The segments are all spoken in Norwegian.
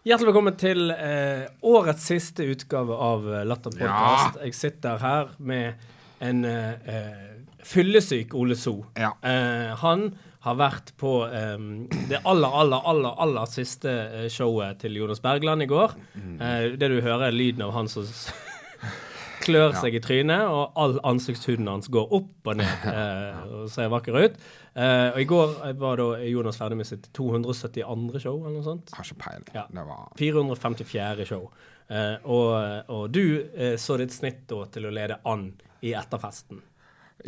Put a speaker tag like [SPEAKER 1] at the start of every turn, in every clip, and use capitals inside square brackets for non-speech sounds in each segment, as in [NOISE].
[SPEAKER 1] Hjertelig velkommen til eh, årets siste utgave av Latterpodkast. Ja. Jeg sitter her med en eh, eh, fyllesyk Ole So.
[SPEAKER 2] Ja.
[SPEAKER 1] Eh, han har vært på eh, det aller, aller, aller aller siste eh, showet til Jonas Bergland i går.
[SPEAKER 2] Mm.
[SPEAKER 1] Eh, det du hører, er lyden av han som klør seg i trynet, og all ansiktshuden hans går opp og ned [LAUGHS] eh, og ser vakker ut. Eh, og i går var da Jonas ferdig med sitt 272. show, eller noe sånt.
[SPEAKER 2] Har ikke peiling.
[SPEAKER 1] Ja.
[SPEAKER 2] Det var
[SPEAKER 1] 454. show. Eh, og, og du eh, så ditt snitt da til å lede an i etterfesten.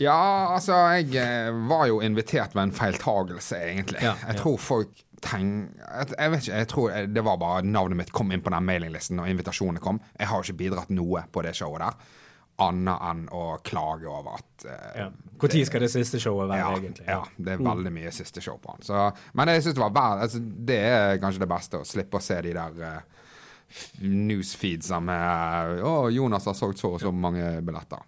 [SPEAKER 2] Ja, altså, jeg eh, var jo invitert ved en feiltagelse, egentlig.
[SPEAKER 1] Ja,
[SPEAKER 2] jeg tror folk tenk... Jeg, vet ikke, jeg tror eh, det var bare navnet mitt kom inn på den mailinglisten, og invitasjonene kom. Jeg har jo ikke bidratt noe på det showet der, annet enn å klage over at uh,
[SPEAKER 1] Ja. Når skal det siste showet være,
[SPEAKER 2] ja,
[SPEAKER 1] egentlig?
[SPEAKER 2] ja, det er veldig mye siste show på han. Så, men jeg synes det var verdt altså, Det er kanskje det beste, å slippe å se de der uh, newsfeedsa med Å, Jonas har solgt så og så mange billetter.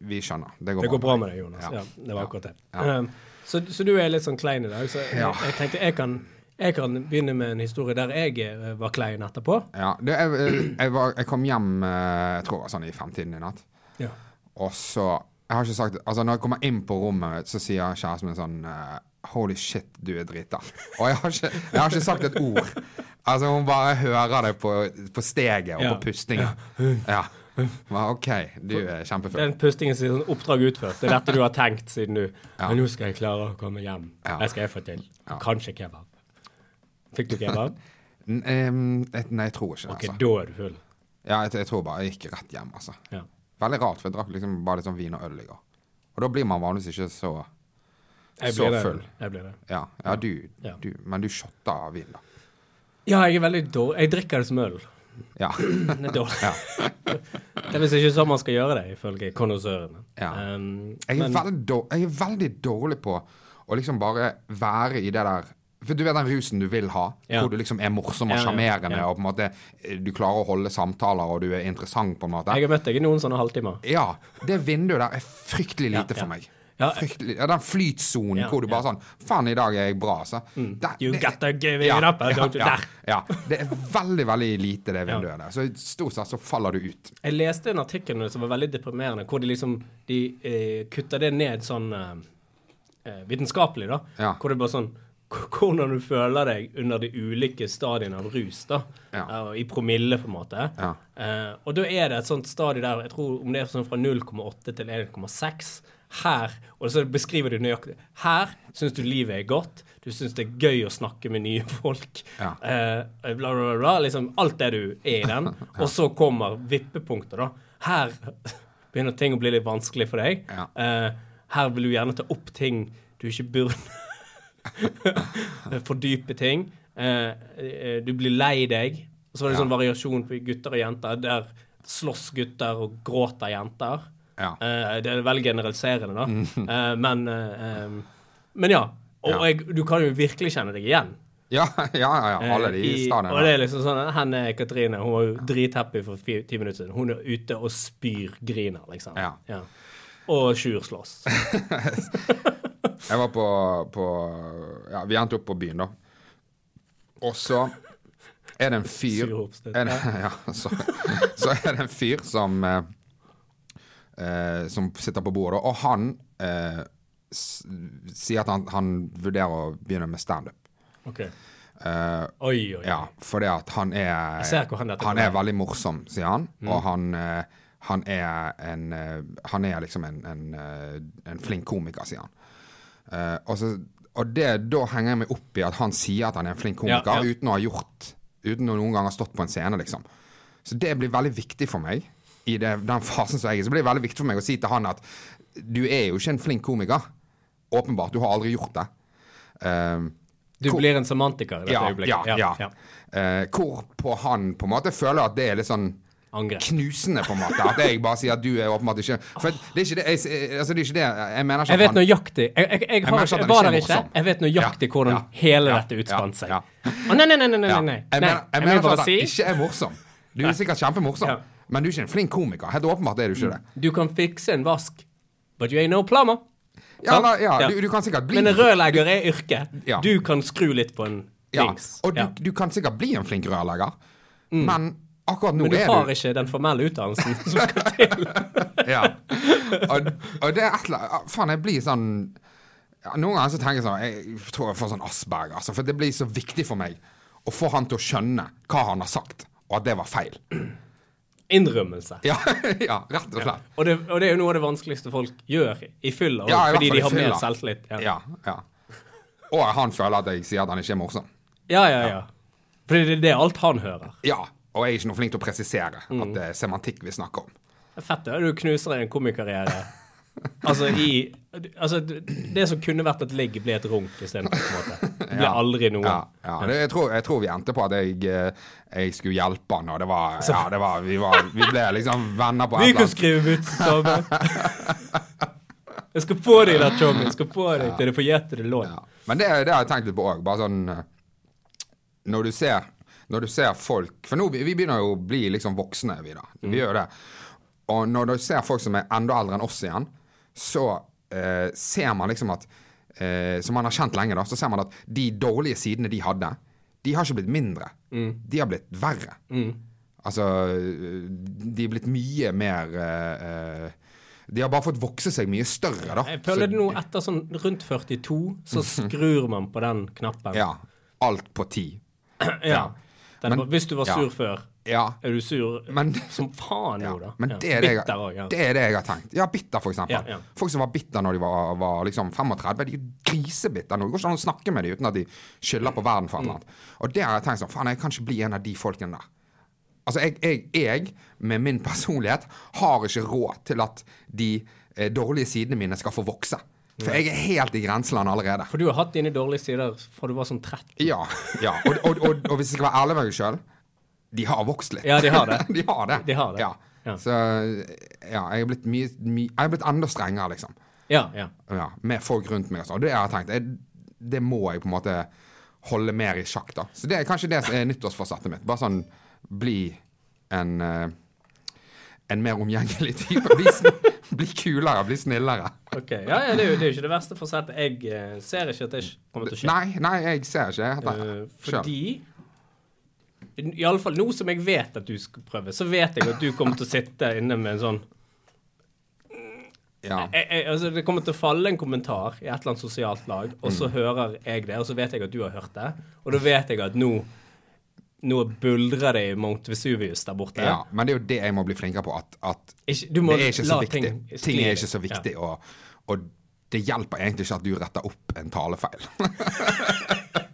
[SPEAKER 2] Vi skjønner. Det går,
[SPEAKER 1] Det går bra med deg, Jonas. Ja,
[SPEAKER 2] Ja.
[SPEAKER 1] det var akkurat det. Um, så, så du er litt sånn klein i dag. Så jeg, jeg tenkte jeg kan, jeg kan begynne med en historie der jeg eh, var klein etterpå.
[SPEAKER 2] Ja, det, jeg, jeg, var, jeg kom hjem eh, jeg tror det var sånn i femtiden i natt.
[SPEAKER 1] Ja.
[SPEAKER 2] Og så jeg har ikke sagt, altså Når jeg kommer inn på rommet, så sier kjæresten min sånn eh, Holy shit, du er drita. Og jeg har, ikke, jeg har ikke sagt et ord. Altså Hun bare hører det på, på steget og
[SPEAKER 1] Ja.
[SPEAKER 2] på pustingen. Ja. [LAUGHS] OK, du er kjempefull.
[SPEAKER 1] Den pustingen sier sånn oppdrag utført. Det er dette du har tenkt siden du
[SPEAKER 2] Ja.
[SPEAKER 1] Men nå skal jeg klare å komme hjem.
[SPEAKER 2] Ja.
[SPEAKER 1] Det skal jeg få til.
[SPEAKER 2] Ja.
[SPEAKER 1] Kanskje kebab. Fikk du kebab? [LAUGHS]
[SPEAKER 2] N- nei, jeg tror ikke det.
[SPEAKER 1] Ok,
[SPEAKER 2] altså.
[SPEAKER 1] da er du full.
[SPEAKER 2] Ja, jeg, jeg tror bare jeg gikk rett hjem. altså.
[SPEAKER 1] Ja.
[SPEAKER 2] Veldig rart, for jeg drakk liksom bare litt sånn vin og øl i går. Og da blir man vanligvis ikke så Så
[SPEAKER 1] blir det.
[SPEAKER 2] full.
[SPEAKER 1] Jeg blir det.
[SPEAKER 2] Ja, ja du, du Men du shotter vin, da.
[SPEAKER 1] Ja, jeg er veldig dårlig. Jeg drikker det som øl.
[SPEAKER 2] Ja. [LAUGHS]
[SPEAKER 1] Det er dårlig.
[SPEAKER 2] ja.
[SPEAKER 1] Det er visst ikke sånn man skal gjøre det, ifølge konnoissørene.
[SPEAKER 2] Ja.
[SPEAKER 1] Um,
[SPEAKER 2] Jeg er,
[SPEAKER 1] men-
[SPEAKER 2] jeg er veldig dårlig på å liksom bare være i det der For du vet den rusen du vil ha,
[SPEAKER 1] Ja.
[SPEAKER 2] hvor du liksom er morsom og
[SPEAKER 1] Ja, ja,
[SPEAKER 2] sjarmerende,
[SPEAKER 1] ja.
[SPEAKER 2] og på en måte eh, du klarer å holde samtaler, og du er interessant, på en måte.
[SPEAKER 1] Jeg har møtt deg i noen sånne halvtimer.
[SPEAKER 2] Ja. Det vinduet der er fryktelig lite for meg.
[SPEAKER 1] Ja.
[SPEAKER 2] Fryktelig, ja, den flytsonen hvor du bare sånn Faen, i dag er jeg bra, altså. Der-
[SPEAKER 1] You
[SPEAKER 2] det-
[SPEAKER 1] gotta give it
[SPEAKER 2] ja,
[SPEAKER 1] up,
[SPEAKER 2] ja. Det er veldig, veldig lite, det vinduet der. Så stort sett så faller du ut.
[SPEAKER 1] Jeg leste en artikkel som var veldig deprimerende, hvor de liksom de, eh, kutta det ned sånn eh, eh, vitenskapelig, da. Hvor det bare sånn Hvordan du føler deg under de ulike stadiene av rus, da.
[SPEAKER 2] Ja.
[SPEAKER 1] I promille, på en måte.
[SPEAKER 2] Ja.
[SPEAKER 1] Eh, og da er det et sånt stadie der, jeg tror om det er sånn fra 0,8 til 1,6 her, og så beskriver du nøyaktig Her syns du livet er godt, du syns det er gøy å snakke med nye folk.
[SPEAKER 2] Ja.
[SPEAKER 1] Eh, bla, bla, bla, bla. Liksom alt det du er i den. [LAUGHS] Og så kommer vippepunktet, da. Her begynner ting å bli litt vanskelig for deg.
[SPEAKER 2] Ja.
[SPEAKER 1] Eh, her vil du gjerne ta opp ting du ikke burde [LAUGHS] Fordype ting. Eh, eh, du blir lei deg. Og så var det
[SPEAKER 2] Ja.
[SPEAKER 1] sånn variasjon på gutter og jenter. Der slåss gutter og gråter jenter.
[SPEAKER 2] Ja.
[SPEAKER 1] Eh, det er veldig generaliserende, da. [LAUGHS] Eh, men, eh, men ja. Og
[SPEAKER 2] Ja.
[SPEAKER 1] jeg, du kan jo virkelig kjenne deg igjen. [LAUGHS]
[SPEAKER 2] Ja, ja, ja. ja. Alle de stadiene.
[SPEAKER 1] Og det er liksom sånn Henne Katrine hun var jo drithappy for ti minutter siden. Hun er ute og spyr griner, liksom.
[SPEAKER 2] Ja.
[SPEAKER 1] Og Sjur slåss. [LAUGHS]
[SPEAKER 2] Jeg var på, på Ja, vi endte opp på byen, da. Og så er det en fyr er det, ja, så, så er det en fyr som eh, Som sitter på bordet, og han eh, sier at han, han vurderer å begynne med standup.
[SPEAKER 1] OK.
[SPEAKER 2] Uh,
[SPEAKER 1] Oi, oi,
[SPEAKER 2] ja, fordi at han er
[SPEAKER 1] han
[SPEAKER 2] Han er veldig morsom, sier han. Og han, eh, han er en eh, Han er liksom en, en, en flink komiker, sier han. Uh, og, så, og det, da henger jeg meg opp i at han sier at han er en flink komiker,
[SPEAKER 1] Ja, ja.
[SPEAKER 2] uten å ha gjort Uten å noen gang ha stått på en scene, liksom. Så det blir veldig viktig for meg. I det, den fasen som jeg er så blir det veldig viktig for meg å si til han at du er jo ikke en flink komiker. Åpenbart. Du har aldri gjort det. Uh,
[SPEAKER 1] Du blir en semantiker i dette
[SPEAKER 2] ja,
[SPEAKER 1] øyeblikket.
[SPEAKER 2] ja, ja. Eh, hvor på han på en måte føler at det er litt sånn
[SPEAKER 1] Angrep.
[SPEAKER 2] knusende, på en måte. At jeg bare sier at du er åpenbart ikke For det er ikke det jeg, altså, det er ikke det Jeg mener ikke
[SPEAKER 1] Jeg vet
[SPEAKER 2] at han
[SPEAKER 1] nøyaktig Jeg, jeg, jeg, har,
[SPEAKER 2] mener
[SPEAKER 1] ikke-
[SPEAKER 2] ikke
[SPEAKER 1] jeg var der
[SPEAKER 2] ikke.
[SPEAKER 1] Jeg vet nøyaktig
[SPEAKER 2] Ja,
[SPEAKER 1] hvordan
[SPEAKER 2] ja,
[SPEAKER 1] hele
[SPEAKER 2] ja,
[SPEAKER 1] dette utspant seg.
[SPEAKER 2] ja,
[SPEAKER 1] Å, nei, nei, nei, nei, nei.
[SPEAKER 2] Jeg mener, jeg mener ikke
[SPEAKER 1] bare
[SPEAKER 2] at han
[SPEAKER 1] si
[SPEAKER 2] ikke er morsom. Du er sikkert kjempemorsom,
[SPEAKER 1] Ja.
[SPEAKER 2] Men du er ikke en flink komiker. Helt åpenbart er du ikke det.
[SPEAKER 1] du kan fikse en vask, but you ain't no plumber.
[SPEAKER 2] Ja, la, ja,
[SPEAKER 1] Ja.
[SPEAKER 2] Du, du kan sikkert bli
[SPEAKER 1] Men en rørlegger er yrke.
[SPEAKER 2] Ja.
[SPEAKER 1] Du kan skru litt på en
[SPEAKER 2] Ja, og du, du kan sikkert bli en flink rørlegger, men akkurat nå
[SPEAKER 1] er du
[SPEAKER 2] Men du
[SPEAKER 1] har
[SPEAKER 2] du
[SPEAKER 1] ikke den formelle utdannelsen som skal [LAUGHS] til.
[SPEAKER 2] ja. og, og det er et eller annet Faen, jeg blir sånn Noen ganger så tenker jeg sånn Jeg tror jeg får sånn Asperger, altså, for det blir så viktig for meg å få han til å skjønne hva han har sagt, og at det var feil.
[SPEAKER 1] Innrømmelse.
[SPEAKER 2] Ja, [LAUGHS] ja rett og slett.
[SPEAKER 1] Og det, og det er jo noe av det vanskeligste folk gjør i fylla,
[SPEAKER 2] Ja,
[SPEAKER 1] fordi de har mer selvtillit. Ja.
[SPEAKER 2] Ja, ja. Og han føler at jeg sier at han ikke er morsom.
[SPEAKER 1] ja, ja. ja. Fordi det, det er alt han hører.
[SPEAKER 2] Ja, og jeg er ikke noe flink til å presisere
[SPEAKER 1] Mm.
[SPEAKER 2] at det er semantikk vi snakker om.
[SPEAKER 1] Det fett da, du knuser en komikarriere. [LAUGHS] Altså i Altså, det som kunne vært et ligg, ble et runk istedenfor, på en måte. Det ble aldri noe.
[SPEAKER 2] Ja, jeg, tror, jeg tror vi endte på at jeg, eh, jeg skulle hjelpe han, og det var Ja, det var Vi, var, vi ble liksom venner på et
[SPEAKER 1] Vi
[SPEAKER 2] annet.
[SPEAKER 1] kan
[SPEAKER 2] kunne
[SPEAKER 1] skrive vitser sammen. Jeg skal få deg der, Tommy. Jeg skal få deg til du får gjetet
[SPEAKER 2] det lån. Men det, det har jeg tenkt litt på òg. Bare sånn eh, Når du ser Når du ser folk For nå vi vi begynner jo å bli liksom voksne, vi da. Vi gjør jo det. Og når du ser folk som er enda eldre enn oss igjen, så eh, ser man liksom at eh, Som man har kjent lenge, da, så ser man at de dårlige sidene de hadde, de har ikke blitt mindre. De har blitt verre. Altså De er blitt mye mer eh, eh, De har bare fått vokse seg mye større, da.
[SPEAKER 1] Jeg føler det nå etter sånn rundt 42, så [LAUGHS] skrur man på den knappen.
[SPEAKER 2] Ja. Alt på ti.
[SPEAKER 1] Ja. Den,
[SPEAKER 2] Men-
[SPEAKER 1] hvis du var
[SPEAKER 2] ja.
[SPEAKER 1] sur før,
[SPEAKER 2] Ja.
[SPEAKER 1] er du sur
[SPEAKER 2] Men
[SPEAKER 1] som faen
[SPEAKER 2] Ja,
[SPEAKER 1] nå, da?
[SPEAKER 2] men
[SPEAKER 1] Ja.
[SPEAKER 2] det, er det,
[SPEAKER 1] Bitter
[SPEAKER 2] jeg, det er det jeg har tenkt. Ja, bitter, for eksempel. Folk som var bitter når de var, var liksom 35, de er grisebitter nå. Det går ikke an å snakke med dem uten at de skylder på verden for eller
[SPEAKER 1] Mm.
[SPEAKER 2] Og det har jeg tenkt sånn, faen, jeg kan ikke bli en av de folkene der. Altså, jeg, jeg, jeg med min personlighet, har ikke råd til at de eh, dårlige sidene mine skal få vokse. For jeg er helt i grenseland allerede.
[SPEAKER 1] For du har hatt dine dårlige sider fra du var sånn 13.
[SPEAKER 2] Ja. ja. Og, og, og, og hvis jeg skal være ærlig med meg sjøl, de har vokst litt.
[SPEAKER 1] Ja, de har det. [LAUGHS]
[SPEAKER 2] de har det.
[SPEAKER 1] De har det.
[SPEAKER 2] Ja.
[SPEAKER 1] Ja.
[SPEAKER 2] Så ja, jeg er blitt mye, mye Jeg er blitt enda strengere, liksom.
[SPEAKER 1] Ja, ja.
[SPEAKER 2] Ja, med folk rundt meg og sånn. Det har jeg tenkt. Jeg, det må jeg på en måte holde mer i sjakk, da. Så det er kanskje det som er nyttårsforsettet mitt. Bare sånn bli en eh, en mer omgjengelig type. Bli, [LAUGHS] bli kulere, bli snillere.
[SPEAKER 1] Ok, ja, ja det, er jo, det er jo ikke det verste forsettet. Jeg eh, ser ikke at det kommer til å skje.
[SPEAKER 2] Nei, nei, jeg ser ikke
[SPEAKER 1] det.
[SPEAKER 2] Uh,
[SPEAKER 1] fordi Iallfall nå som jeg vet at du skal prøve, så vet jeg at du kommer til å sitte inne med en sånn
[SPEAKER 2] Ja.
[SPEAKER 1] jeg, jeg, altså Det kommer til å falle en kommentar i et eller annet sosialt lag, og
[SPEAKER 2] Mm.
[SPEAKER 1] så hører jeg det, og så vet jeg at du har hørt det, og da vet jeg at nå nå buldrer det i Mount Vesuvius der borte.
[SPEAKER 2] ja. Men det er jo det jeg må bli flinkere på. At, at
[SPEAKER 1] Ikke,
[SPEAKER 2] det er ikke så viktig.
[SPEAKER 1] ting
[SPEAKER 2] Ting, er ikke så viktig, og, og det hjelper egentlig ikke at du retter opp en talefeil. [LAUGHS]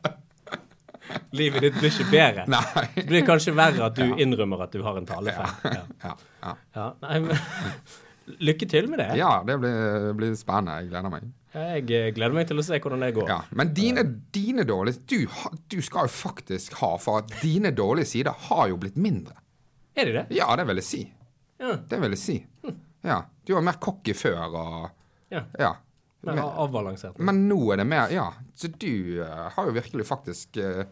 [SPEAKER 1] Livet ditt blir ikke bedre. [LAUGHS]
[SPEAKER 2] Nei.
[SPEAKER 1] Det blir kanskje verre at du innrømmer at du har en talefeil. Ja.
[SPEAKER 2] Ja, ja.
[SPEAKER 1] Ja, nei, men [LAUGHS] Lykke til med det.
[SPEAKER 2] ja det blir, blir spennende. Jeg gleder meg.
[SPEAKER 1] Jeg eh, gleder meg til å se hvordan det går.
[SPEAKER 2] Ja. Men dine, dine dårlige du, du skal jo faktisk ha for at dine dårlige sider har jo blitt mindre.
[SPEAKER 1] Er de det?
[SPEAKER 2] Ja, det vil jeg si.
[SPEAKER 1] Ja.
[SPEAKER 2] Det vil jeg si. Ja. Du var mer cocky før og
[SPEAKER 1] ja.
[SPEAKER 2] Ja.
[SPEAKER 1] Mer avbalansert.
[SPEAKER 2] Men nå er det mer Ja. Så du uh, har jo virkelig faktisk eh,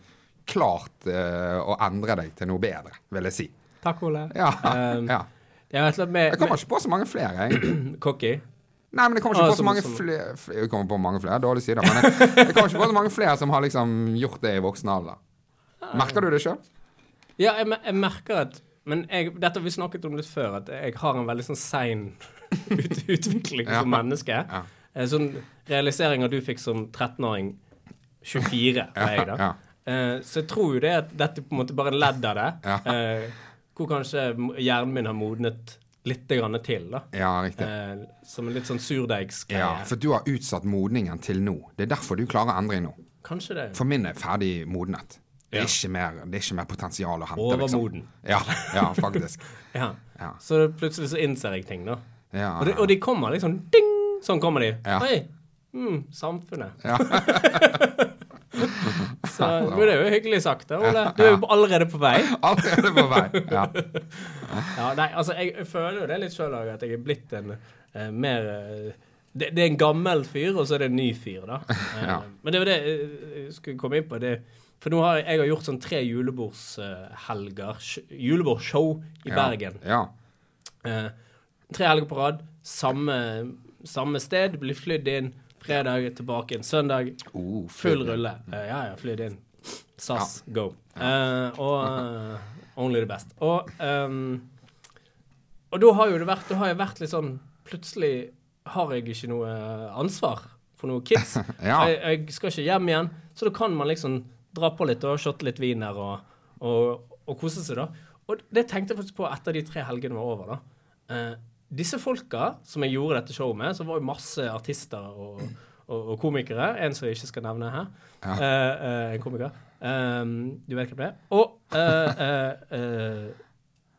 [SPEAKER 2] klart eh, å endre deg til noe bedre, vil jeg si.
[SPEAKER 1] Takk, Ole.
[SPEAKER 2] Ja. [LAUGHS]
[SPEAKER 1] Um,
[SPEAKER 2] ja.
[SPEAKER 1] Det er eller annet med,
[SPEAKER 2] Jeg kommer ikke på så mange flere, jeg. [CLEARS THROAT]
[SPEAKER 1] cocky.
[SPEAKER 2] Nei, men jeg kommer ikke
[SPEAKER 1] Ah,
[SPEAKER 2] på så mange
[SPEAKER 1] som-
[SPEAKER 2] flere Jeg kommer på mange flere dårlig side, men jeg, jeg kommer ikke på så mange flere som har liksom gjort det i voksen alder. Merker du det sjøl?
[SPEAKER 1] Ja, jeg, jeg merker at Men jeg, dette har vi snakket om litt før, at jeg har en veldig sånn sein [LAUGHS] ut, utvikling
[SPEAKER 2] Ja.
[SPEAKER 1] som menneske.
[SPEAKER 2] Ja.
[SPEAKER 1] Eh, Sånn realiseringer du fikk som 13-åring 24, var jeg da.
[SPEAKER 2] Ja.
[SPEAKER 1] Eh, så jeg tror jo det at dette på en måte bare er ledd av det.
[SPEAKER 2] Ja.
[SPEAKER 1] Uh, hvor kanskje hjernen min har modnet litt grann til, da.
[SPEAKER 2] ja, riktig.
[SPEAKER 1] Uh, som en litt sånn surdeigsgreie.
[SPEAKER 2] Ja, for du har utsatt modningen til nå. Det er derfor du klarer endring nå.
[SPEAKER 1] Kanskje det.
[SPEAKER 2] For min er ferdig modnet. Det er,
[SPEAKER 1] Ja.
[SPEAKER 2] ikke, mer, det er ikke mer potensial å hente. liksom.
[SPEAKER 1] Overmoden.
[SPEAKER 2] Ja, ja, faktisk. [LAUGHS]
[SPEAKER 1] Ja.
[SPEAKER 2] Ja.
[SPEAKER 1] Så plutselig så innser jeg ting, da.
[SPEAKER 2] Ja,
[SPEAKER 1] Og de, og de kommer liksom ding! Sånn kommer de.
[SPEAKER 2] Ja.
[SPEAKER 1] Oi! Mm, samfunnet.
[SPEAKER 2] Ja. [LAUGHS]
[SPEAKER 1] Så det er jo hyggelig sagt, da, Ole. Du er jo allerede på vei. [LAUGHS]
[SPEAKER 2] Allerede på vei. Ja.
[SPEAKER 1] Ja, nei, altså, jeg, føler jo det litt sjøl òg, at jeg er blitt en eh, mer eh, det, det er en gammel fyr, og så er det en ny fyr, da. Eh,
[SPEAKER 2] Ja.
[SPEAKER 1] Men det var det eh, jeg skulle komme inn på. Det, for nå har jeg, jeg har gjort sånn tre julebordshelger. Julebordshow i
[SPEAKER 2] Ja.
[SPEAKER 1] Bergen.
[SPEAKER 2] Ja.
[SPEAKER 1] Eh, tre helger på rad. Samme, samme sted. Blir flydd inn. Fredag tilbake en søndag.
[SPEAKER 2] Oh,
[SPEAKER 1] Full rulle. Eh, ja, ja, flydd inn. SAS, go. Uh, og uh, only the best. Og, um, og da har jo det vært, da har jeg vært litt sånn Plutselig har jeg ikke noe ansvar for noen kids. [LAUGHS]
[SPEAKER 2] Ja.
[SPEAKER 1] jeg, jeg skal ikke hjem igjen, så da kan man liksom dra på litt og shotte litt vin her og, og, og kose seg, da. Og det tenkte jeg faktisk på etter de tre helgene var over, da. Eh, disse folka som jeg gjorde dette showet med, så var jo masse artister og, og, og komikere. En som jeg ikke skal nevne her.
[SPEAKER 2] Ja.
[SPEAKER 1] Uh, uh, en komiker. Um, du vet hvem det er? Og uh,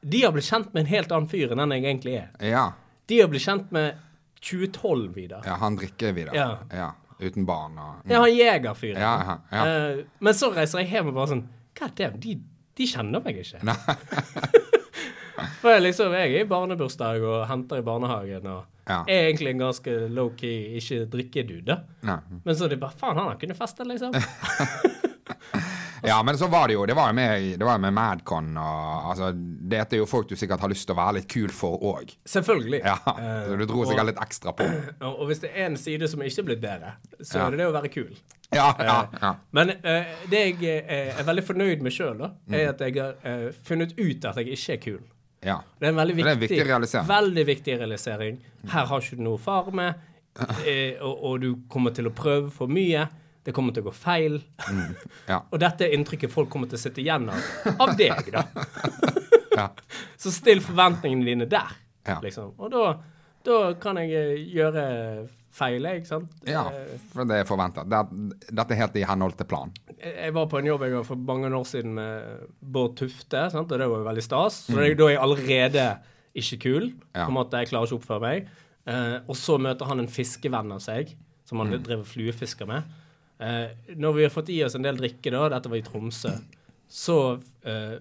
[SPEAKER 1] de har blitt kjent med en helt annen fyr enn den jeg egentlig er.
[SPEAKER 2] Ja.
[SPEAKER 1] De har blitt kjent med 2012, Vidar.
[SPEAKER 2] ja han drikker videre.
[SPEAKER 1] Ja.
[SPEAKER 2] ja. Uten barn og
[SPEAKER 1] mm. Ja, han jegerfyren.
[SPEAKER 2] Ja, ja, ja.
[SPEAKER 1] Men så reiser jeg hjem og bare sånn God damn, de, de kjenner meg ikke. [LAUGHS] For liksom, jeg er i barnebursdag og henter i barnehagen og
[SPEAKER 2] Ja.
[SPEAKER 1] er egentlig en ganske low-key ikke-drikkedude. Men så er det bare faen, han har kunnet feste, liksom. [LAUGHS]
[SPEAKER 2] Ja, men så var det jo Det var jo med, det var med Madcon og altså, Dette er jo folk du sikkert har lyst til å være litt kul for òg.
[SPEAKER 1] Selvfølgelig.
[SPEAKER 2] Ja.
[SPEAKER 1] Eh,
[SPEAKER 2] Så du dro
[SPEAKER 1] uh,
[SPEAKER 2] sikkert litt ekstra på. [CLEARS THROAT]
[SPEAKER 1] Og, og hvis det er en side som ikke er blitt bedre, så
[SPEAKER 2] Ja.
[SPEAKER 1] er det det å være kul.
[SPEAKER 2] Ja, ja, ja.
[SPEAKER 1] Men uh, det jeg er, er veldig fornøyd med sjøl,
[SPEAKER 2] Mm.
[SPEAKER 1] er at jeg har uh, funnet ut at jeg ikke er kul.
[SPEAKER 2] Ja.
[SPEAKER 1] Det er en veldig
[SPEAKER 2] er en
[SPEAKER 1] viktig,
[SPEAKER 2] viktig realisering.
[SPEAKER 1] Veldig viktig realisering. Her har ikke du noe far med, [LAUGHS] eh, og, og du kommer til å prøve for mye. Det kommer til å gå feil.
[SPEAKER 2] Ja. [LAUGHS]
[SPEAKER 1] Og dette er inntrykket folk kommer til å sitte igjen av, av deg, da. [LAUGHS]
[SPEAKER 2] Ja.
[SPEAKER 1] Så still forventningene dine der, liksom. Og da, da kan jeg eh, gjøre feil, ikke sant.
[SPEAKER 2] ja, for det er forventa. Dette er helt i henhold til planen.
[SPEAKER 1] Jeg var på en jobb jeg var for mange år siden med Bård Tufte, sant? og det var jo veldig stas. Så
[SPEAKER 2] Mm.
[SPEAKER 1] det da er jeg allerede ikke kul. På en måte, Jeg klarer ikke å oppføre meg. Eh, og så møter han en fiskevenn av seg, som
[SPEAKER 2] Mm.
[SPEAKER 1] drev driver fluefisker med. Eh, når vi har fått i oss en del drikke, da, dette var i Tromsø, så eh,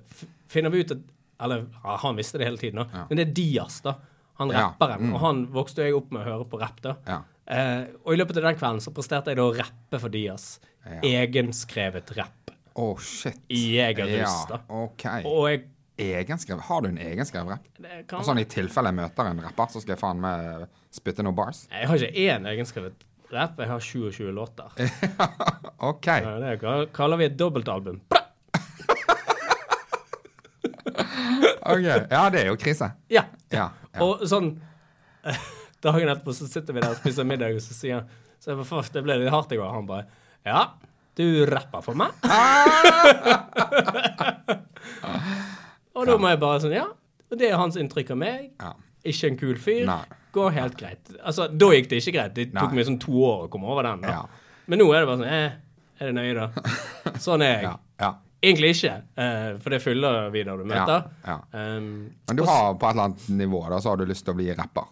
[SPEAKER 1] finner vi ut at Eller ja, han visste det hele tiden, da.
[SPEAKER 2] Ja.
[SPEAKER 1] men det er Dias, da. Han
[SPEAKER 2] Ja. Mm.
[SPEAKER 1] Og han vokste jeg opp med å høre på rapp, da.
[SPEAKER 2] Ja.
[SPEAKER 1] Eh, og i løpet av den kvelden så presterte jeg da å rappe for Dias.
[SPEAKER 2] Ja.
[SPEAKER 1] Egenskrevet rapp.
[SPEAKER 2] Oh, shit.
[SPEAKER 1] I Jegerrus, da.
[SPEAKER 2] Ja, OK.
[SPEAKER 1] Og jeg
[SPEAKER 2] Egenskrevet. Har du en egenskrevet rapp?
[SPEAKER 1] kan,
[SPEAKER 2] sånn i tilfelle jeg møter en rapper, så skal jeg faen meg spytte noen bars?
[SPEAKER 1] Jeg har ikke én egenskrevet rapp, jeg har 27 låter. [LAUGHS]
[SPEAKER 2] OK.
[SPEAKER 1] Så Det kaller vi et dobbeltalbum. [LAUGHS]
[SPEAKER 2] Ok. Ja, det er jo krise.
[SPEAKER 1] Ja.
[SPEAKER 2] Ja. ja.
[SPEAKER 1] Og sånn [LAUGHS] Dagen etterpå så sitter vi der og spiser middag, og så sier han så jeg bare, Det ble litt hardt i går. Han bare Ja, du rapper for meg? [LAUGHS] og da må jeg bare sånn Ja. Og det er hans inntrykk av meg. Ikke en kul fyr. Går helt greit. Altså, da gikk det ikke greit. Det tok meg sånn to år å komme over den. da. Men nå er det bare sånn eh, Er det nøye, da? [LAUGHS] Sånn er jeg.
[SPEAKER 2] Ja. ja.
[SPEAKER 1] Egentlig ikke, eh, for det fyller vi når du møter.
[SPEAKER 2] ja.
[SPEAKER 1] Um,
[SPEAKER 2] Men du har på et eller annet nivå da, så har du lyst til å bli rapper?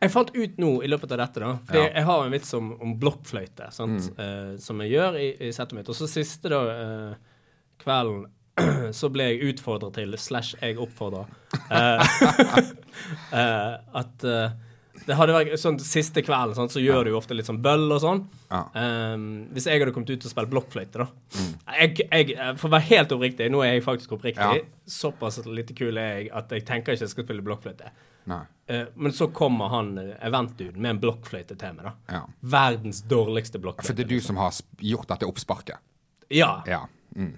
[SPEAKER 1] Jeg fant ut nå i løpet av dette, da Fordi
[SPEAKER 2] Ja. Mm.
[SPEAKER 1] jeg har en vits om, om blokkfløyte, sant? Eh, som jeg gjør i, i settet mitt. Og så siste da uh, kvelden [CLEARS THROAT] så ble jeg utfordret til, slash jeg oppfordra, [LAUGHS] at eh, det hadde vært sånn siste kvelden, sånn, så gjør du jo ofte litt sånn bøll og sånn.
[SPEAKER 2] Ja.
[SPEAKER 1] Um, hvis jeg hadde kommet ut og spilt blokkfløyte, da
[SPEAKER 2] Mm.
[SPEAKER 1] jeg, jeg, For å være helt oppriktig, nå er jeg faktisk oppriktig,
[SPEAKER 2] Ja.
[SPEAKER 1] såpass lite kul er jeg at jeg tenker ikke jeg skal spille blokkfløyte. Eh, men så kommer han uh, eventduden med en blokkfløyte til meg, da.
[SPEAKER 2] Ja.
[SPEAKER 1] Verdens dårligste blokkfløyte.
[SPEAKER 2] For det er du som har gjort dette oppsparket?
[SPEAKER 1] Ja.
[SPEAKER 2] Ja. Mm.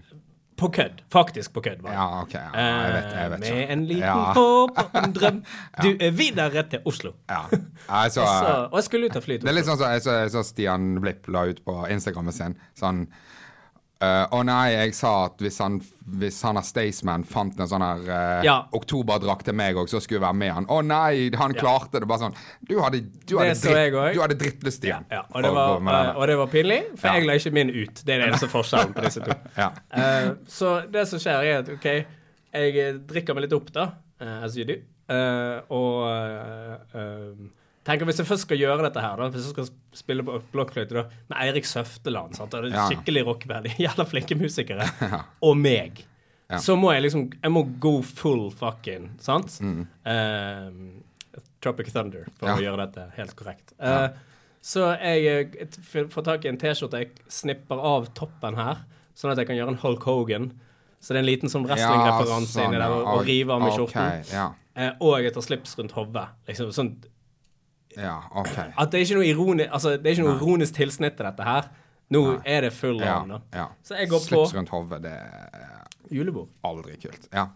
[SPEAKER 1] På kødd. Faktisk på kødd.
[SPEAKER 2] Ja, OK. Ja, jeg vet, jeg vet
[SPEAKER 1] Eh,
[SPEAKER 2] ikke.
[SPEAKER 1] Med en liten
[SPEAKER 2] Ja.
[SPEAKER 1] håp og en drøm. [LAUGHS] Du er videre til Oslo.
[SPEAKER 2] Ja. Jeg
[SPEAKER 1] Så, og jeg skulle ut og fly til
[SPEAKER 2] det er litt sånn som så, jeg så Stian Blipp la ut på Instagrammen sin. Sånn eh, Å nei, jeg sa at hvis han, hvis han er Staysman fant en sånn her uh,
[SPEAKER 1] Ja.
[SPEAKER 2] oktoberdrakt til meg òg, så skulle jeg være med han. Å nei, han klarte det. Bare sånn Du hadde, du hadde, dritt, du hadde drittlyst,
[SPEAKER 1] Ja, ja, og, det var,
[SPEAKER 2] og,
[SPEAKER 1] eh, og det var pinlig, for jeg la ikke min ut. Det er den eneste forskjellen på disse to.
[SPEAKER 2] Ja.
[SPEAKER 1] Eh, så det som skjer, er at OK, jeg drikker meg litt opp, da, as you do, og eh, eh, hvis jeg først skal gjøre dette her, da, hvis jeg skal spille på blokkfløyte da, med Eirik Søfteland, sant, det er
[SPEAKER 2] Ja.
[SPEAKER 1] skikkelig rockeband, [LAUGHS] jævla flinke musikere, [LAUGHS]
[SPEAKER 2] Ja.
[SPEAKER 1] og meg,
[SPEAKER 2] Ja.
[SPEAKER 1] så må jeg liksom Jeg må go full fucking, sant?
[SPEAKER 2] Mm.
[SPEAKER 1] Eh, Tropic Thunder, for
[SPEAKER 2] Ja.
[SPEAKER 1] å gjøre dette helt korrekt. Eh, Så jeg jeg får tak i en T-skjorte jeg snipper av toppen her, sånn at jeg kan gjøre en Hulk Hogan. Så det er en liten sånn wrestling-referanse
[SPEAKER 2] sånn,
[SPEAKER 1] inni der, og, og rive av meg skjorten.
[SPEAKER 2] Ok, ja.
[SPEAKER 1] Eh, og jeg tar slips rundt hodet. Liksom, sånn,
[SPEAKER 2] ja, OK.
[SPEAKER 1] at det er ikke noe, ironi, altså, det er ikke noe ironisk tilsnitt til dette her. Nå
[SPEAKER 2] Nei.
[SPEAKER 1] er det full
[SPEAKER 2] Ja,
[SPEAKER 1] on,
[SPEAKER 2] ja.
[SPEAKER 1] Så jeg går på
[SPEAKER 2] Slips rundt hodet, det er
[SPEAKER 1] julebord.
[SPEAKER 2] aldri kult. Ja.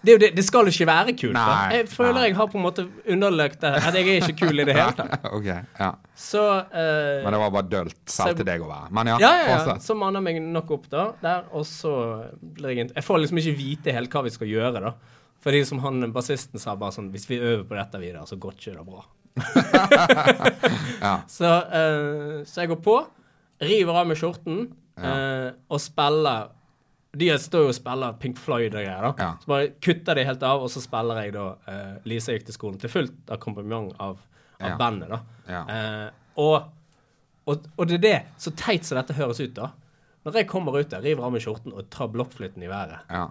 [SPEAKER 1] Det, det, det skal jo ikke være kult. da.
[SPEAKER 2] Nei,
[SPEAKER 1] Jeg føler
[SPEAKER 2] nei.
[SPEAKER 1] jeg har på en måte underløkt det, at jeg er ikke kul i det hele tatt. [LAUGHS]
[SPEAKER 2] okay, ja.
[SPEAKER 1] Så uh,
[SPEAKER 2] Men det var bare dølt selv
[SPEAKER 1] jeg-
[SPEAKER 2] til deg å være. Men ja,
[SPEAKER 1] Ja, ja, ja. Så manner meg nok opp da, der, og så blir jeg Jeg får liksom ikke vite helt hva vi skal gjøre, da. Fordi som han bassisten sa, bare sånn Hvis vi øver på dette videre, så går ikke det bra. [LAUGHS]
[SPEAKER 2] Ja.
[SPEAKER 1] Så, uh, så jeg går på, river av meg skjorten eh, og spiller De står jo og spiller Pink Floyd og greier, da.
[SPEAKER 2] Ja.
[SPEAKER 1] Så bare kutter de helt av, og så spiller jeg da uh, Lise gikk til skolen til fullt akkompagnement av, av bandet, da. Eh, og, og, og det er det, så teit som dette høres ut, da. Når jeg kommer ut der, river av meg skjorten og tar blokkflytten i været,
[SPEAKER 2] Ja.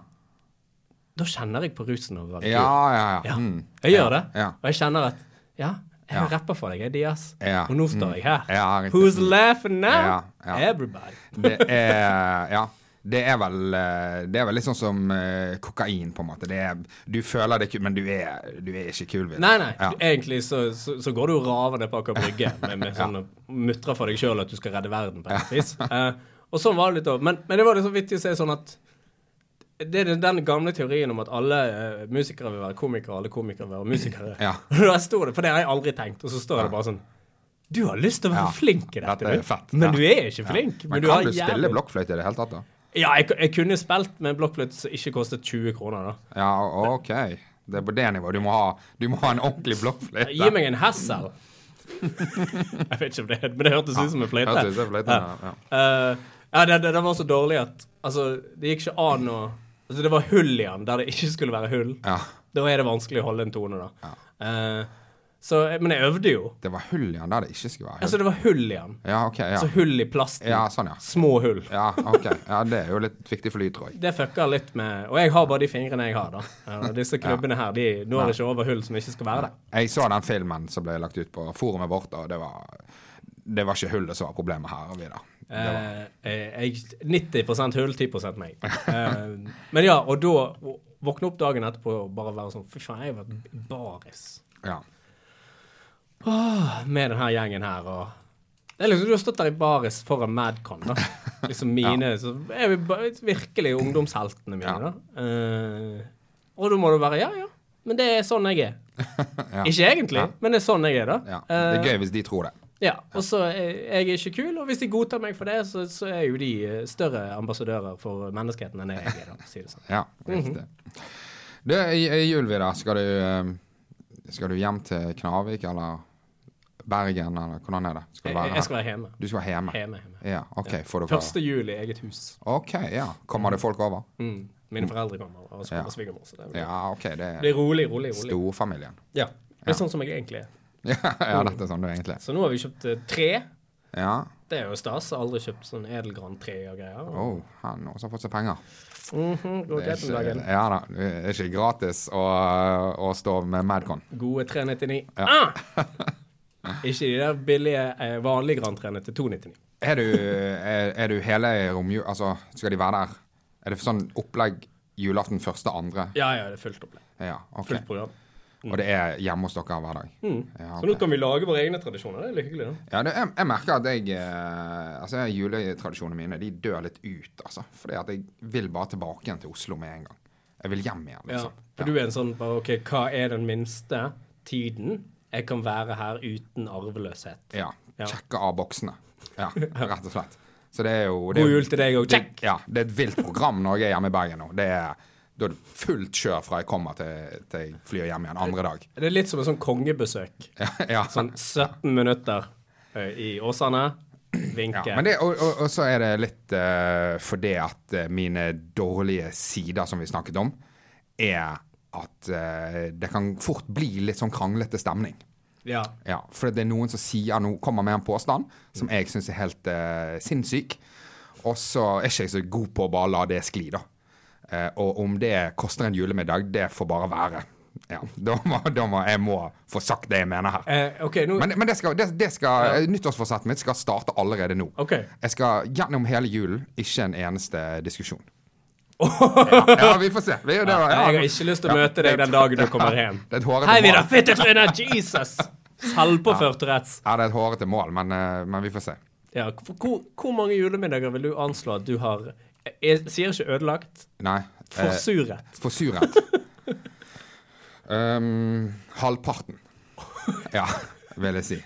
[SPEAKER 1] da kjenner jeg på rusen over
[SPEAKER 2] Ja, ja, ja. Mm.
[SPEAKER 1] Jeg gjør det. Og jeg kjenner at Ja, jeg
[SPEAKER 2] Ja. [LAUGHS]
[SPEAKER 1] rappa for deg, jeg, Dias.
[SPEAKER 2] Ja.
[SPEAKER 1] Og nå står jeg her.
[SPEAKER 2] Ja.
[SPEAKER 1] Who's laughing now?
[SPEAKER 2] Ja, ja.
[SPEAKER 1] Everybody. [LAUGHS]
[SPEAKER 2] Det er Ja. Det er vel eh, Det er vel litt sånn som eh, kokain, på en måte. Det er, du føler det kult, men du er, du er ikke kul. Vet du.
[SPEAKER 1] Nei, nei.
[SPEAKER 2] Ja.
[SPEAKER 1] Egentlig så, så, så går du ned på Aker Brygge med, med [LAUGHS] sånn mutrer for deg sjøl at du skal redde verden på et vis. Uh, og sånn var det litt òg. Men, men det var liksom vittig å se sånn at det er den gamle teorien om at alle eh, musikere vil være komikere, alle komikere vil være musikere.
[SPEAKER 2] Ja. [LAUGHS]
[SPEAKER 1] Og det, For det har jeg aldri tenkt. Og så står det bare sånn Du har lyst til å være
[SPEAKER 2] Ja.
[SPEAKER 1] flink i dette,
[SPEAKER 2] Dette fett.
[SPEAKER 1] men
[SPEAKER 2] Ja.
[SPEAKER 1] du er ikke flink.
[SPEAKER 2] Men,
[SPEAKER 1] du
[SPEAKER 2] kan du spille
[SPEAKER 1] jævlig-
[SPEAKER 2] blokkfløyte i det hele tatt, da?
[SPEAKER 1] Ja, jeg, jeg kunne spilt med en blokkfløyte som ikke kostet 20 kroner, da.
[SPEAKER 2] Ja, OK. Det er på det nivået. Du må ha, du må ha en ordentlig blokkfløyte.
[SPEAKER 1] Gi meg en Hassel. [LAUGHS] jeg vet ikke om det Men det hørtes ut som en fløyte.
[SPEAKER 2] Hørtes ut som fløyte, ja. Ja.
[SPEAKER 1] Ja, det, det, det var så dårlig at Altså, det gikk ikke an å Altså, det var hull i den der det ikke skulle være hull.
[SPEAKER 2] ja.
[SPEAKER 1] Da er det vanskelig å holde en tone, da. Eh, så Men jeg øvde jo.
[SPEAKER 2] Det var hull i den der det ikke skulle være. hull?
[SPEAKER 1] Altså, det var hull i den.
[SPEAKER 2] Ja, OK. Ja.
[SPEAKER 1] Altså hull i plasten.
[SPEAKER 2] ja, sånn, ja.
[SPEAKER 1] Små hull.
[SPEAKER 2] Ja, ok. Ja, det er jo litt viktig for lyd, tror jeg.
[SPEAKER 1] Det fucker litt med Og jeg har bare de fingrene jeg har, da. Eh, Og disse klubbene her, de når ikke over hull som ikke skal være der.
[SPEAKER 2] Jeg så den filmen som ble lagt ut på forumet vårt, og det var, det var ikke hullet som var problemet her. Vidar.
[SPEAKER 1] Eh, jeg, 90% hull, 10 meg. Uh, men ja, og da våkne opp dagen etterpå og bare være sånn Fy faen, jeg har vært baris
[SPEAKER 2] ja.
[SPEAKER 1] Åh, med denne gjengen her, og det er liksom, Du har stått der i baris foran Madcon, da. Liksom [LAUGHS] mine Så er vi virkelig ungdomsheltene mine,
[SPEAKER 2] Ja.
[SPEAKER 1] da. Uh, og da må du være Ja, ja. Men det er sånn jeg er. [LAUGHS]
[SPEAKER 2] Ja.
[SPEAKER 1] Ikke egentlig,
[SPEAKER 2] Ja.
[SPEAKER 1] men det er sånn jeg er, da.
[SPEAKER 2] ja. Det er gøy hvis de tror det.
[SPEAKER 1] Ja, og så er jeg ikke kul, og hvis de godtar meg for det, så, så er jo de eh, større ambassadører for menneskeheten enn jeg er, da, si det sånn.
[SPEAKER 2] Ja, riktig.
[SPEAKER 1] Mhm.
[SPEAKER 2] Du, i, i jul, Vidar, skal du eh, Skal du hjem til Knarvik eller Bergen, eller hvordan er det? Skal
[SPEAKER 1] Jeg, jeg skal være hjemme.
[SPEAKER 2] Du skal være hjemme?
[SPEAKER 1] Hjemme, hjemme.
[SPEAKER 2] Ja, OK. Får du
[SPEAKER 1] Første jul i eget hus.
[SPEAKER 2] OK, ja. Kommer det folk over?
[SPEAKER 1] Mm. Mine foreldre kommer, og så
[SPEAKER 2] Ja.
[SPEAKER 1] kommer svigermor. Så det blir,
[SPEAKER 2] Ja, OK. Det
[SPEAKER 1] det
[SPEAKER 2] er
[SPEAKER 1] rolig, rolig, rolig.
[SPEAKER 2] storfamilien.
[SPEAKER 1] Ja. Det er sånn som jeg egentlig er. [LAUGHS]
[SPEAKER 2] Ja, ja, dette er sånn det er egentlig.
[SPEAKER 1] Så nå har vi kjøpt eh, tre.
[SPEAKER 2] Ja.
[SPEAKER 1] Det er jo stas. Jeg har Aldri kjøpt sånn edelgran-tre og greier.
[SPEAKER 2] Oh, han også har fått seg penger.
[SPEAKER 1] Mhm, går
[SPEAKER 2] Det er ikke, ja da, det er ikke gratis å, å stå med Madcon.
[SPEAKER 1] Gode 399.
[SPEAKER 2] Ja.
[SPEAKER 1] Ah! [LAUGHS] Ikke de der billige, eh, vanlige Gran-trene til 299.
[SPEAKER 2] Er du, er, er du hele romjul... Altså, skal de være der? Er det sånn opplegg julaften første, andre?
[SPEAKER 1] Ja, ja, det er fullt opplegg.
[SPEAKER 2] Ja, ok.
[SPEAKER 1] Fullt program.
[SPEAKER 2] Og det er hjemme hos dere hver dag?
[SPEAKER 1] Mm.
[SPEAKER 2] Ja,
[SPEAKER 1] Så nå kan vi lage våre egne tradisjoner. Det er litt hyggelig, da.
[SPEAKER 2] Ja, det, jeg, jeg merker at jeg eh, Altså, juletradisjonene mine de dør litt ut, altså. Fordi at jeg vil bare tilbake igjen til Oslo med en gang. Jeg vil hjem igjen, liksom.
[SPEAKER 1] Ja.
[SPEAKER 2] for
[SPEAKER 1] For du er en sånn bare OK, hva er den minste tiden jeg kan være her uten arveløshet?
[SPEAKER 2] Ja.
[SPEAKER 1] Ja.
[SPEAKER 2] Sjekke av boksene. Ja, [LAUGHS] rett og slett. Så det er jo det,
[SPEAKER 1] God jul til deg òg. Check!
[SPEAKER 2] ja, det er et vilt program når jeg er hjemme i Bergen nå. Det er, da er det fullt kjør fra jeg kommer til, til jeg flyr hjem igjen andre dag.
[SPEAKER 1] Det er litt som en sånn kongebesøk. [LAUGHS]
[SPEAKER 2] Ja, ja.
[SPEAKER 1] Sånn 17 minutter i Åsane. Vinke.
[SPEAKER 2] Ja, men det, og, og, og så er det litt uh, fordi at mine dårlige sider som vi snakket om, er at uh, det kan fort bli litt sånn kranglete stemning.
[SPEAKER 1] ja.
[SPEAKER 2] Ja, For det er noen som sier noe, kommer med en påstand som jeg syns er helt uh, sinnssyk. Og så er ikke jeg så god på å bare la det skli, da. Eh, og om det koster en julemiddag, det får bare være. Ja, da må, da må jeg må få sagt det jeg mener her.
[SPEAKER 1] Eh, okay, nå
[SPEAKER 2] Men, men det skal, det, det skal, nyttårsforsettet mitt skal starte allerede nå.
[SPEAKER 1] Okay.
[SPEAKER 2] Jeg skal gjennom hele julen, ikke en eneste diskusjon. [LAUGHS] ja, ja, vi får se. Vi, det, ja,
[SPEAKER 1] Jeg har ikke lyst til å møte deg den dagen du [LAUGHS] kommer hjem.
[SPEAKER 2] Det er et hårete
[SPEAKER 1] Hei,
[SPEAKER 2] mål.
[SPEAKER 1] Fittetryne! Jesus! Selvpåført retts.
[SPEAKER 2] Ja, det er et hårete mål, men, eh, men vi får se.
[SPEAKER 1] Ja, hvor, hvor mange julemiddager vil du anslå at du har Jeg sier ikke ødelagt.
[SPEAKER 2] Nei. eh,
[SPEAKER 1] Forsuret.
[SPEAKER 2] Forsuret. [LAUGHS] um, halvparten. Ja, vil jeg si. [LAUGHS]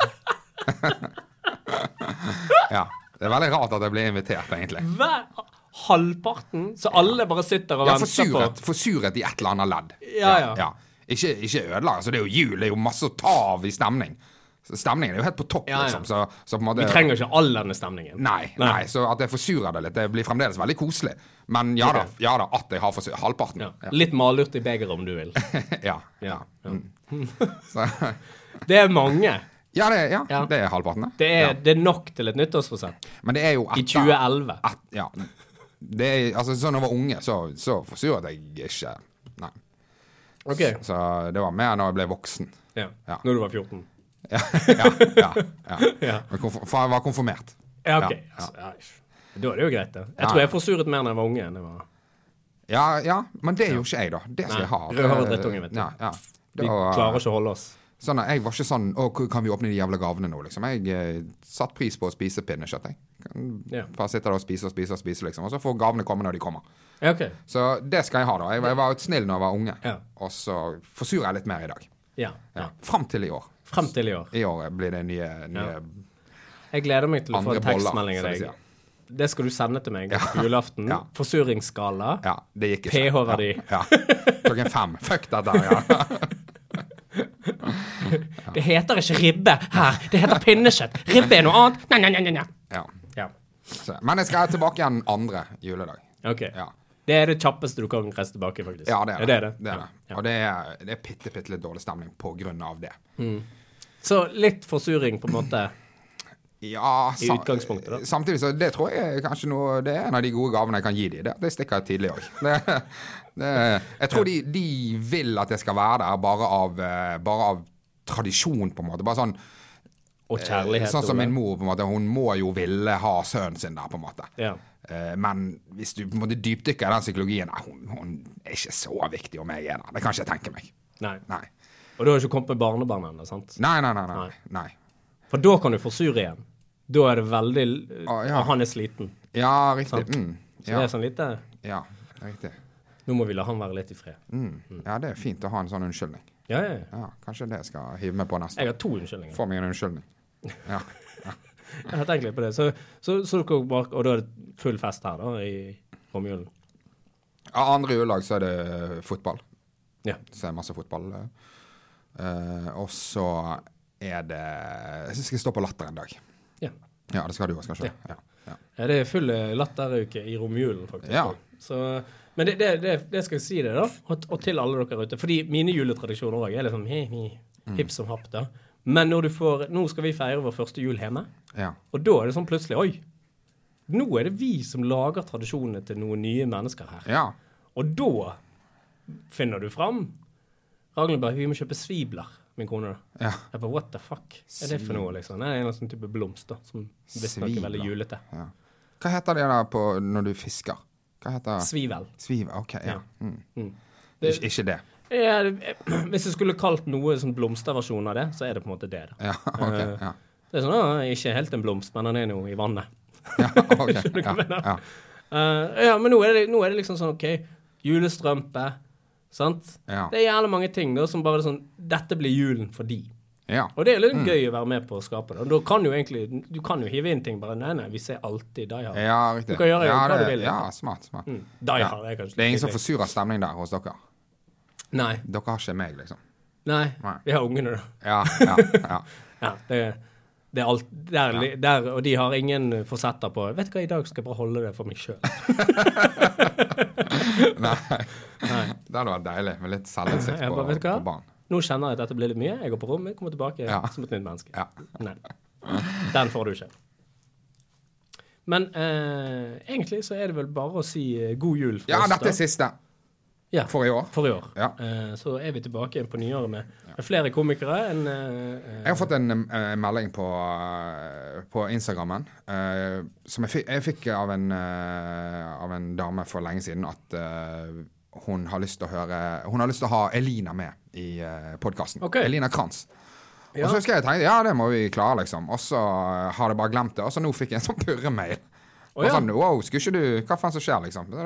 [SPEAKER 2] ja. Det er veldig rart at jeg blir invitert, egentlig.
[SPEAKER 1] Hver halvparten? Så alle bare sitter og
[SPEAKER 2] Ja,
[SPEAKER 1] venter
[SPEAKER 2] forsuret,
[SPEAKER 1] på
[SPEAKER 2] forsuret i et eller annet ledd.
[SPEAKER 1] Ja, ja.
[SPEAKER 2] Ikke, ikke ødelagt. Altså, det er jo jul, det er jo masse å ta av i stemning. Så stemningen er jo helt på topp,
[SPEAKER 1] Ja, ja.
[SPEAKER 2] liksom. Så, så på måte
[SPEAKER 1] Vi trenger ikke all denne stemningen.
[SPEAKER 2] Nei, nei, så at jeg forsurer det litt, det blir fremdeles veldig koselig. Men ja da, ja da at jeg har forsuret halvparten.
[SPEAKER 1] Litt malurt i begeret, om du vil. [LAUGHS]
[SPEAKER 2] ja. [LAUGHS] Så,
[SPEAKER 1] Det er mange.
[SPEAKER 2] ja, det, ja,
[SPEAKER 1] Ja.
[SPEAKER 2] det er halvparten,
[SPEAKER 1] Det er,
[SPEAKER 2] Ja.
[SPEAKER 1] det er nok til et nyttårsforsett.
[SPEAKER 2] Men det er jo
[SPEAKER 1] I 2011.
[SPEAKER 2] et, Ja. Det er, altså, så når jeg var unge, så, så forsuret jeg ikke. Nei.
[SPEAKER 1] OK.
[SPEAKER 2] Så det var mer når jeg ble voksen.
[SPEAKER 1] Ja.
[SPEAKER 2] Ja.
[SPEAKER 1] Når du var 14.
[SPEAKER 2] Ja, ja, ja, ja. [LAUGHS] Var konfirmert.
[SPEAKER 1] Ja, OK. Da er det jo greit, det. Jeg tror jeg forsuret mer da jeg var unge enn jeg var
[SPEAKER 2] Ja, ja, men det gjorde ikke jeg, da. Det skal
[SPEAKER 1] Nei,
[SPEAKER 2] jeg ha.
[SPEAKER 1] rødhåret drittunge, vet du.
[SPEAKER 2] Ja, ja.
[SPEAKER 1] Vi
[SPEAKER 2] Da-
[SPEAKER 1] klarer ikke å holde oss.
[SPEAKER 2] Sånn, jeg var ikke sånn Å, kan vi åpne de jævla gavene nå, liksom? Jeg eh, satte pris på å spise pinnekjøtt, jeg.
[SPEAKER 1] Ja.
[SPEAKER 2] Bare sitte der og spise og spise og spise, liksom. Og så får gavene komme når de kommer.
[SPEAKER 1] Ja, OK.
[SPEAKER 2] Så det skal jeg ha, da. Jeg, jeg var snill når jeg var unge.
[SPEAKER 1] Ja.
[SPEAKER 2] Og så forsurer jeg litt mer i dag.
[SPEAKER 1] Ja.
[SPEAKER 2] Fram til i år.
[SPEAKER 1] Frem til i år.
[SPEAKER 2] I år blir det nye, nye
[SPEAKER 1] Ja. Jeg gleder meg til å få en tekstmelding av deg. Det skal du sende til meg på julaften.
[SPEAKER 2] Ja.
[SPEAKER 1] Forsuringsskala.
[SPEAKER 2] Ja, det gikk ikke.
[SPEAKER 1] pH-verdi.
[SPEAKER 2] Ja. ja. Klokken fem. Fuck dette, ja. [LAUGHS]
[SPEAKER 1] Det heter ikke ribbe her, det heter pinnekjøtt. Ribbe er noe annet. Nei, nei, nei, nei,
[SPEAKER 2] ja.
[SPEAKER 1] Ja.
[SPEAKER 2] Så, men jeg skal tilbake igjen andre juledag.
[SPEAKER 1] OK.
[SPEAKER 2] Ja.
[SPEAKER 1] Det er det kjappeste du kan reise tilbake, faktisk.
[SPEAKER 2] Ja, det er det.
[SPEAKER 1] det, er det.
[SPEAKER 2] det, er det.
[SPEAKER 1] Ja.
[SPEAKER 2] Og det er, det er bitte, bitte litt dårlig stemning på grunn av det.
[SPEAKER 1] Så litt forsuring, på en måte.
[SPEAKER 2] Ja,
[SPEAKER 1] I utgangspunktet, da.
[SPEAKER 2] Samtidig så det tror jeg kanskje noe Det er en av de gode gavene jeg kan gi dem. Det, det stikker jeg tidlig òg. Jeg tror de, de vil at jeg skal være der bare av, eh, bare av tradisjon, på en måte. Bare sånn
[SPEAKER 1] Og kjærlighet.
[SPEAKER 2] Sånn som min mor, på en måte. Hun må jo ville ha sønnen sin der, på en måte.
[SPEAKER 1] Ja.
[SPEAKER 2] Eh, Men hvis du på en måte dypdykker i den psykologien nei, hun, hun er ikke så viktig om jeg er der. Det kan ikke jeg tenke meg.
[SPEAKER 1] Nei.
[SPEAKER 2] Nei.
[SPEAKER 1] Og du har ikke kommet med barnebarn ennå, sant?
[SPEAKER 2] Nei, nei, nei. nei. nei.
[SPEAKER 1] For da kan du forsure igjen. Da er det veldig
[SPEAKER 2] ah, ja.
[SPEAKER 1] Han er sliten.
[SPEAKER 2] Ja, riktig. Mm, ja.
[SPEAKER 1] Så det er sånn lite
[SPEAKER 2] ja, riktig.
[SPEAKER 1] Nå må vi la han være litt i fred.
[SPEAKER 2] Mm. Ja, det er fint å ha en sånn unnskyldning.
[SPEAKER 1] Ja, ja, ja.
[SPEAKER 2] Kanskje det jeg skal hive meg på neste.
[SPEAKER 1] Jeg har to unnskyldninger.
[SPEAKER 2] Få meg en unnskyldning. Ja. [LAUGHS]
[SPEAKER 1] Jeg har tenkt litt på det. Så, så, så dere bare, og da er det full fest her, da, i romjulen?
[SPEAKER 2] Ja, andre juledag så er det fotball.
[SPEAKER 1] Ja.
[SPEAKER 2] Så er det masse fotball. Eh, og så er det Jeg skal stå på Latter en dag.
[SPEAKER 1] Ja.
[SPEAKER 2] Ja, det skal du òg, kanskje. ja. Ja.
[SPEAKER 1] Ja, det er full eh, latteruke i romjulen, faktisk.
[SPEAKER 2] Ja.
[SPEAKER 1] Så, men det, det, det, det skal jeg si det, da, og, og til alle dere ute. Fordi mine juletradisjoner òg er litt sånn hi, hi, hipp som happ, da. Men når du får Nå skal vi feire vår første jul hjemme,
[SPEAKER 2] ja.
[SPEAKER 1] og da er det sånn plutselig Oi! Nå er det vi som lager tradisjonene til noen nye mennesker her.
[SPEAKER 2] ja.
[SPEAKER 1] Og da finner du fram Ragnhild Vi må kjøpe svibler, min kone. da.
[SPEAKER 2] ja.
[SPEAKER 1] Jeg bare, What the fuck er det for noe, liksom? Er en eller annen sånn type blomst da, som visstnok er veldig julete.
[SPEAKER 2] ja. Hva heter det da på når du fisker? Hva heter
[SPEAKER 1] Svivel.
[SPEAKER 2] Svivel, OK, ja. Mm.
[SPEAKER 1] Mm. Det-
[SPEAKER 2] Ikke, ikke det.
[SPEAKER 1] Ja, [CLEARS THROAT] hvis jeg skulle kalt noe sånn blomsterversjon av det, så er det på en måte det. da.
[SPEAKER 2] Ja, [LAUGHS] OK.
[SPEAKER 1] Eh,
[SPEAKER 2] Ja,
[SPEAKER 1] Det er sånn, ah, Ikke helt en blomst, men den er nå i vannet. [LAUGHS]
[SPEAKER 2] ja, ok, [LAUGHS]
[SPEAKER 1] Skjønner du hva jeg
[SPEAKER 2] ja, ja.
[SPEAKER 1] Uh, ja, men nå er, det, nå er det liksom sånn OK, julestrømpe, sant?
[SPEAKER 2] Ja.
[SPEAKER 1] Det er jævlig mange ting da som bare er sånn Dette blir julen for de.
[SPEAKER 2] ja.
[SPEAKER 1] Og det er
[SPEAKER 2] Mm.
[SPEAKER 1] litt gøy å være med på å skape det. Og da kan jo egentlig Du kan jo hive inn ting bare Nei, nei, vi ser alltid Die Hard.
[SPEAKER 2] Ja, riktig.
[SPEAKER 1] Du kan gjøre
[SPEAKER 2] ja,
[SPEAKER 1] hva du vil,
[SPEAKER 2] Ja,
[SPEAKER 1] liksom.
[SPEAKER 2] smart. smart.
[SPEAKER 1] Mm. Die
[SPEAKER 2] Ja.
[SPEAKER 1] Hard er kanskje
[SPEAKER 2] Det er ingen som forsurer stemning der hos dere?
[SPEAKER 1] Nei.
[SPEAKER 2] Dere har ikke meg, liksom?
[SPEAKER 1] Nei.
[SPEAKER 2] Nei.
[SPEAKER 1] Vi har ungene, da.
[SPEAKER 2] Ja, ja, ja. [LAUGHS]
[SPEAKER 1] Ja, det, det er alt der, ja. der, Og de har ingen forsetter på Vet du hva, i dag skal jeg bare holde det for meg sjøl. [LAUGHS]
[SPEAKER 2] Nei. [LAUGHS] Det hadde vært deilig med litt selvinnsikt på, på banen.
[SPEAKER 1] Nå kjenner jeg at dette blir litt mye. Jeg går på rommet, kommer tilbake
[SPEAKER 2] Ja.
[SPEAKER 1] som et nytt menneske.
[SPEAKER 2] Ja.
[SPEAKER 1] Nei. Den får du ikke. Men eh, egentlig så er det vel bare å si eh, god jul for
[SPEAKER 2] ja,
[SPEAKER 1] oss.
[SPEAKER 2] dette er siste
[SPEAKER 1] Ja.
[SPEAKER 2] for i år.
[SPEAKER 1] For i år.
[SPEAKER 2] Ja.
[SPEAKER 1] Eh, så er vi tilbake igjen på nyåret med, med flere komikere enn eh,
[SPEAKER 2] Jeg har fått en eh, melding på, på Instagrammen eh, som jeg jeg fikk av, en, av en dame for lenge siden at hun har lyst til å høre Hun har lyst til å ha Elina med i uh, podkasten.
[SPEAKER 1] Okay.
[SPEAKER 2] Elina Kranz. Og så husker jeg tenkte ja, det må vi klare, liksom. Og så har jeg bare glemt det. Og så nå fikk jeg en sånn purremail. Og
[SPEAKER 1] ja.
[SPEAKER 2] sånn wow, skulle ikke du Hva faen som skjer, liksom? Det,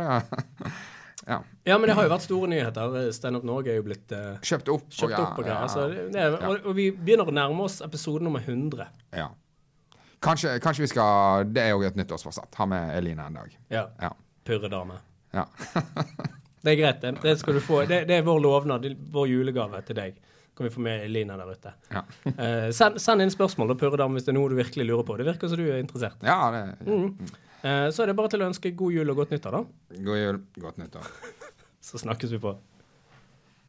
[SPEAKER 2] [LAUGHS] ja.
[SPEAKER 1] Ja, men det har jo vært store nyheter. Standup Norge er jo blitt uh,
[SPEAKER 2] Kjøpt opp.
[SPEAKER 1] kjøpt
[SPEAKER 2] ja,
[SPEAKER 1] opp og
[SPEAKER 2] ja,
[SPEAKER 1] Så det, og, og vi begynner å nærme oss episode nummer 100.
[SPEAKER 2] ja. Kanskje, kanskje vi skal Det er jo et nyttårsforsett. Ha med Eline en dag.
[SPEAKER 1] Ja.
[SPEAKER 2] Ja.
[SPEAKER 1] Purredame.
[SPEAKER 2] ja. [LAUGHS]
[SPEAKER 1] Det er greit. Det, det skal du få. Det, det er vår lovnad, vår julegave til deg. Kan vi få med Elina der ute.
[SPEAKER 2] Ja.
[SPEAKER 1] uh, [LAUGHS] send, send inn spørsmål, da, Purredam, hvis det er noe du virkelig lurer på. Det virker som du er interessert.
[SPEAKER 2] ja det,
[SPEAKER 1] Mm. Uh, så er det bare til å ønske god jul og godt nyttår, da.
[SPEAKER 2] God jul, godt nyttår. [LAUGHS]
[SPEAKER 1] Så snakkes vi på.